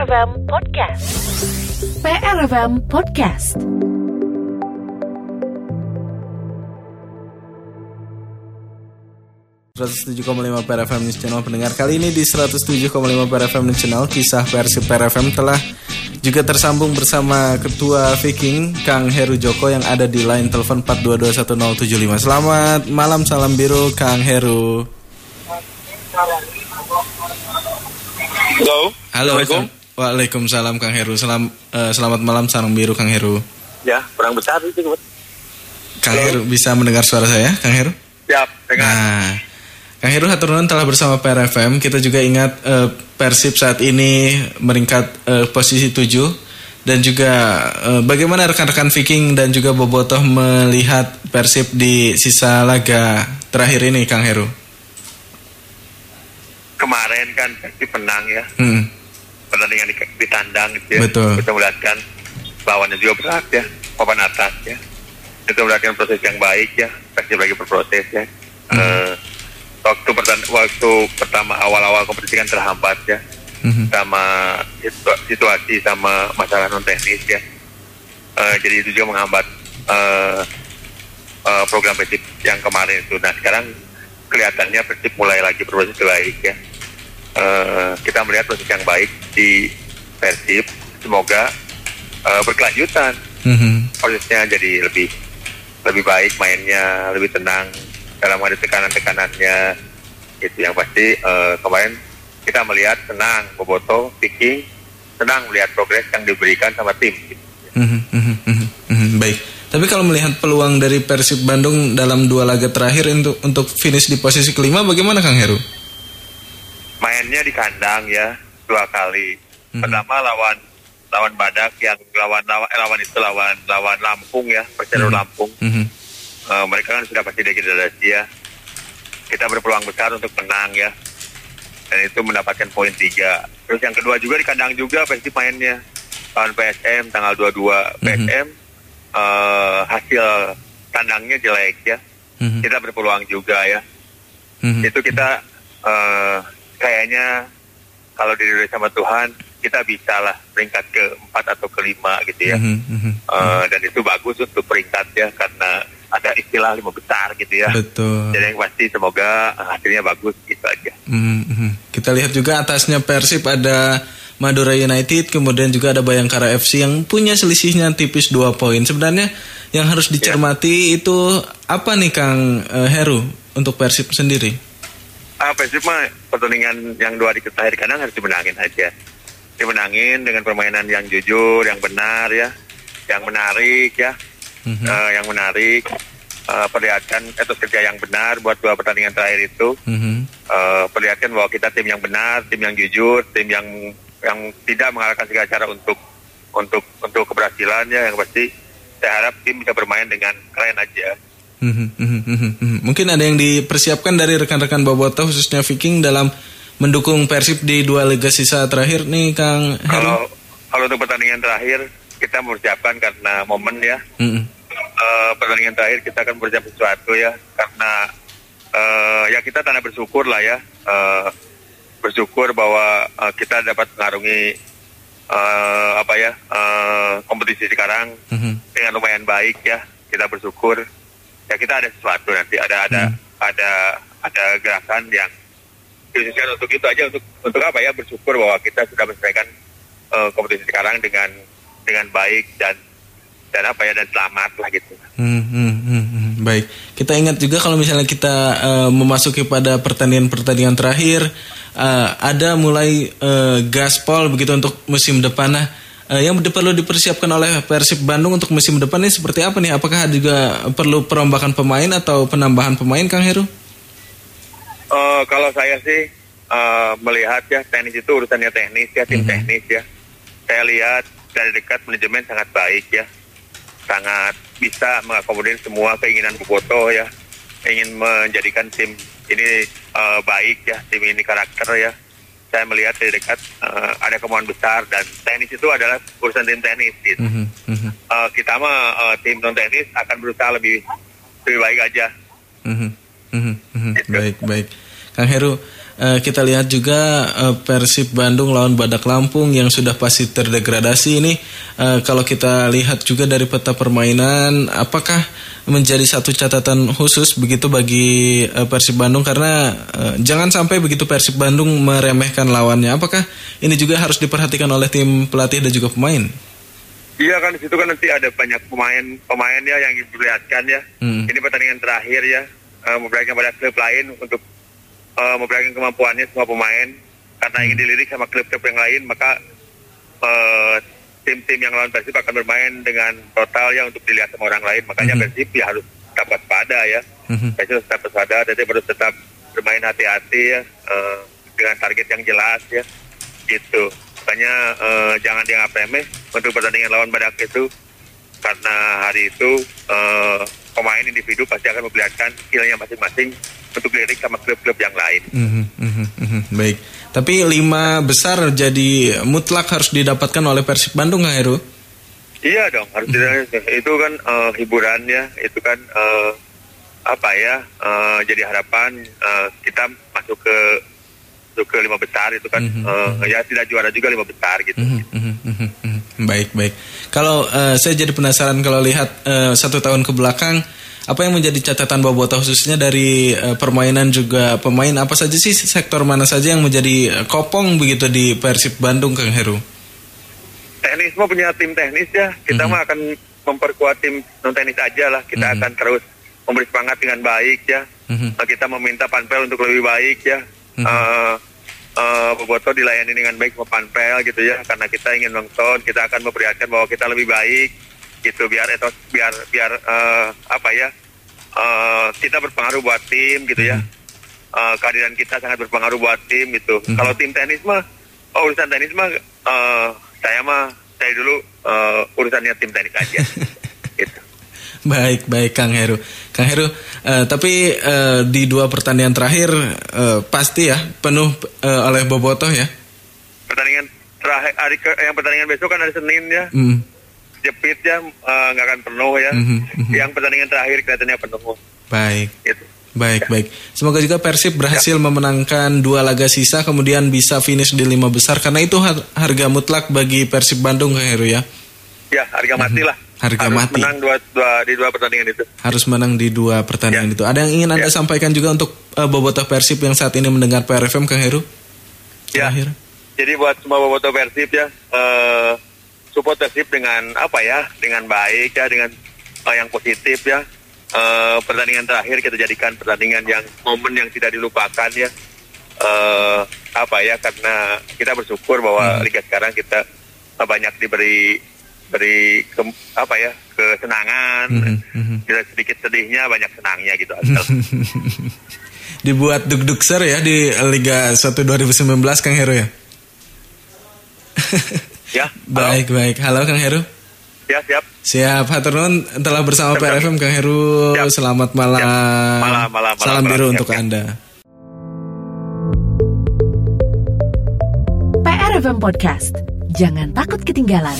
PRFM Podcast. PRFM Podcast. lima PRFM News Channel pendengar kali ini di 107,5 PRFM News Channel kisah Persib PRFM telah juga tersambung bersama Ketua Viking Kang Heru Joko yang ada di line telepon 4221075. Selamat malam, salam biru Kang Heru. Halo. Halo. Waalaikumsalam Kang Heru. Selam, uh, selamat malam salam biru Kang Heru. Ya, kurang besar itu. Kang. Heru bisa mendengar suara saya, Kang Heru? Siap, dengar. Nah, Kang Heru Haturunan telah bersama PRFM. Kita juga ingat uh, Persib saat ini meringkat uh, posisi 7 dan juga bagaimana rekan-rekan Viking dan juga Bobotoh melihat Persib di sisa laga terakhir ini Kang Heru kemarin kan pasti menang ya. Hmm. Pertandingan di, di tandang gitu ya. Betul. Kita melihatkan lawannya juga berat ya, papan atas ya. Kita melihatkan proses yang baik ya, pasti lagi berproses ya. Hmm. Uh, waktu pertama waktu pertama awal-awal kompetisi kan terhambat ya, hmm. sama situasi sama masalah non teknis ya. Uh, jadi itu juga menghambat uh, uh, program Persib yang kemarin itu. Nah sekarang kelihatannya Persib mulai lagi berproses baik ya uh, kita melihat proses yang baik di Persib. Semoga uh, berkelanjutan. Mm-hmm. Prosesnya jadi lebih lebih baik mainnya, lebih tenang dalam ada tekanan-tekanannya. Itu yang pasti uh, kemarin kita melihat senang Boboto, Viking senang melihat progres yang diberikan sama tim. Mm-hmm, mm-hmm, mm-hmm. Baik. Tapi kalau melihat peluang dari Persib Bandung dalam dua laga terakhir untuk untuk finish di posisi kelima, bagaimana Kang Heru? Mainnya di kandang ya dua kali. Mm-hmm. Pertama lawan lawan Badak yang lawan lawan eh, lawan itu lawan lawan Lampung ya Persero mm-hmm. Lampung. Mm-hmm. Uh, mereka kan sudah pasti degradasi ya. Kita berpeluang besar untuk menang ya. Dan itu mendapatkan poin tiga. Terus yang kedua juga di kandang juga pasti mainnya lawan PSM tanggal 22 mm-hmm. PSM uh, hasil tandangnya jelek ya. Mm-hmm. Kita berpeluang juga ya. Mm-hmm. Itu kita uh, kayaknya kalau diri sama Tuhan kita bisa lah peringkat ke empat atau kelima gitu ya. Mm -hmm. uh, dan itu bagus untuk peringkat ya karena ada istilah lima besar gitu ya. Betul. Jadi yang pasti semoga hasilnya bagus gitu aja. Mm -hmm. Kita lihat juga atasnya Persib ada Madura United, kemudian juga ada Bayangkara FC yang punya selisihnya tipis dua poin. Sebenarnya yang harus dicermati ya. itu apa nih Kang uh, Heru untuk Persib sendiri? Apa sih mah pertandingan yang dua di terakhir kadang harus dimenangin aja. Dimenangin dengan permainan yang jujur yang benar ya. Yang menarik ya. Mm-hmm. uh, yang menarik. Uh, perlihatkan etos kerja yang benar buat dua pertandingan terakhir itu. Mm-hmm. uh, perlihatkan bahwa kita tim yang benar tim yang jujur tim yang yang tidak mengalahkan segala cara untuk untuk untuk keberhasilan ya. Yang pasti saya harap tim bisa bermain dengan keren aja Mhm, mhm, mhm, Mungkin ada yang dipersiapkan dari rekan-rekan Bobotoh khususnya Viking dalam mendukung Persib di dua liga sisa terakhir nih Kang Heru. Kalau kalau untuk pertandingan terakhir kita mempersiapkan karena momen ya. Mm-hmm. Uh, pertandingan terakhir kita akan bersiap sesuatu ya karena uh, ya kita tanda bersyukur lah ya uh, bersyukur bahwa uh, kita dapat mengarungi uh, apa ya uh, kompetisi sekarang mm-hmm. dengan lumayan baik ya kita bersyukur ya kita ada sesuatu nanti ada ada hmm. ada ada gerakan yang khususnya untuk itu aja untuk untuk apa ya bersyukur bahwa kita sudah menyelesaikan uh, kompetisi sekarang dengan dengan baik dan dan apa ya dan selamat lah gitu. Hmm, hmm, hmm, hmm. Baik, kita ingat juga kalau misalnya kita uh, memasuki pada pertandingan-pertandingan terakhir uh, ada mulai uh, gaspol begitu untuk musim depan. Nah, Uh, yang perlu dipersiapkan oleh Persib Bandung untuk musim depan ini seperti apa nih? Apakah juga perlu perombakan pemain atau penambahan pemain, Kang Heru? Uh, kalau saya sih uh, melihat ya teknis itu urusannya teknis ya tim mm -hmm. teknis ya. Saya lihat dari dekat manajemen sangat baik ya, sangat bisa mengakomodir semua keinginan Boboto ya, ingin menjadikan tim ini uh, baik ya, tim ini karakter ya saya melihat dari dekat uh, ada kemauan besar dan tenis itu adalah urusan tim tenis gitu. Mm -hmm. uh, kita mah uh, tim non tenis akan berusaha lebih lebih baik aja. Mm -hmm. Mm -hmm. Gitu. Baik baik, Kang Heru. uh, kita lihat juga uh, Persib Bandung lawan Badak Lampung yang sudah pasti terdegradasi ini uh, kalau kita lihat juga dari peta permainan apakah menjadi satu catatan khusus begitu bagi uh, Persib Bandung karena uh, jangan sampai begitu Persib Bandung meremehkan lawannya apakah ini juga harus diperhatikan oleh tim pelatih dan juga pemain Iya kan di situ kan nanti ada banyak pemain pemain ya yang diperlihatkan ya. Hmm. Ini pertandingan terakhir ya uh, memperlihatkan pada klub lain untuk uh, memperlihatkan kemampuannya semua pemain karena ingin hmm. dilirik sama klub-klub yang lain maka uh, tim-tim yang lawan Persib akan bermain dengan total ya untuk dilihat sama orang lain makanya hmm. Persib ya harus tetap waspada ya. Hmm. Persib harus tetap waspada dan harus tetap bermain hati-hati ya uh, dengan target yang jelas ya gitu makanya uh, jangan dianggap remeh untuk pertandingan lawan Badak itu karena hari itu uh, pemain individu pasti akan memperlihatkan skillnya masing-masing untuk lirik sama klub-klub yang lain. Mm -hmm, mm -hmm, baik, tapi lima besar jadi mutlak harus didapatkan oleh Persib Bandung nggak Heru? Iya dong, harus mm -hmm. itu kan uh, hiburan ya, itu kan uh, apa ya, uh, jadi harapan uh, kita masuk ke masuk ke lima besar itu kan mm -hmm. uh, ya tidak juara juga lima besar gitu. Mm -hmm. Baik baik. Kalau uh, saya jadi penasaran kalau lihat uh, satu tahun ke belakang apa yang menjadi catatan Boboto khususnya dari uh, permainan juga pemain apa saja sih sektor mana saja yang menjadi kopong begitu di Persib Bandung Kang Heru? Teknis mah punya tim teknis ya. Kita mm -hmm. mah akan memperkuat tim non teknis aja lah. Kita mm -hmm. akan terus memberi semangat dengan baik ya. Mm -hmm. Kita meminta Panpel untuk lebih baik ya. Mm -hmm. uh, uh, Boboto dilayani dengan baik sama Panpel gitu ya karena kita ingin nonton kita akan memperlihatkan bahwa kita lebih baik gitu biar itu biar biar uh, apa ya uh, kita berpengaruh buat tim gitu ya uh, kehadiran kita sangat berpengaruh buat tim gitu hmm. kalau tim tenis mah oh, urusan tenis mah uh, saya mah saya dulu uh, urusannya tim tenis aja gitu Baik, baik Kang Heru. Kang Heru, uh, tapi uh, di dua pertandingan terakhir uh, pasti ya penuh uh, oleh Bobotoh ya. Pertandingan terakhir hari ke, yang pertandingan besok kan hari Senin ya. Mm. Jepit ya nggak uh, akan penuh ya. Mm -hmm. Yang pertandingan terakhir kelihatannya penuh. Baik. Gitu. Baik, ya. baik. Semoga juga Persib berhasil ya. memenangkan dua laga sisa kemudian bisa finish di lima besar karena itu harga mutlak bagi Persib Bandung Kang Heru ya. Ya, harga mati lah. Harga harus mati. menang dua, dua, di dua pertandingan itu. Harus menang di dua pertandingan ya. itu. Ada yang ingin Anda ya. sampaikan juga untuk uh, bobotoh Persib yang saat ini mendengar PRFM, Kang Heru? Ya. Terakhir. Jadi buat semua bobotoh Persib ya, uh, support Persib dengan apa ya, dengan baik ya, dengan uh, yang positif ya. Uh, pertandingan terakhir kita jadikan pertandingan yang momen yang tidak dilupakan ya. Uh, apa ya karena kita bersyukur bahwa hmm. liga sekarang kita banyak diberi beri ke, apa ya kesenangan mm -hmm. sedikit sedihnya banyak senangnya gitu dibuat duk-duk ser ya di Liga 1 2019 Kang Heru ya ya. Baik halo. baik. Halo Kang Heru. Ya siap. Siap. Haturun telah bersama siap, PRFM Kang Heru. Siap. selamat malam. malam malam salam malam, biru siap, untuk siap. anda. PRFM Podcast. Jangan takut ketinggalan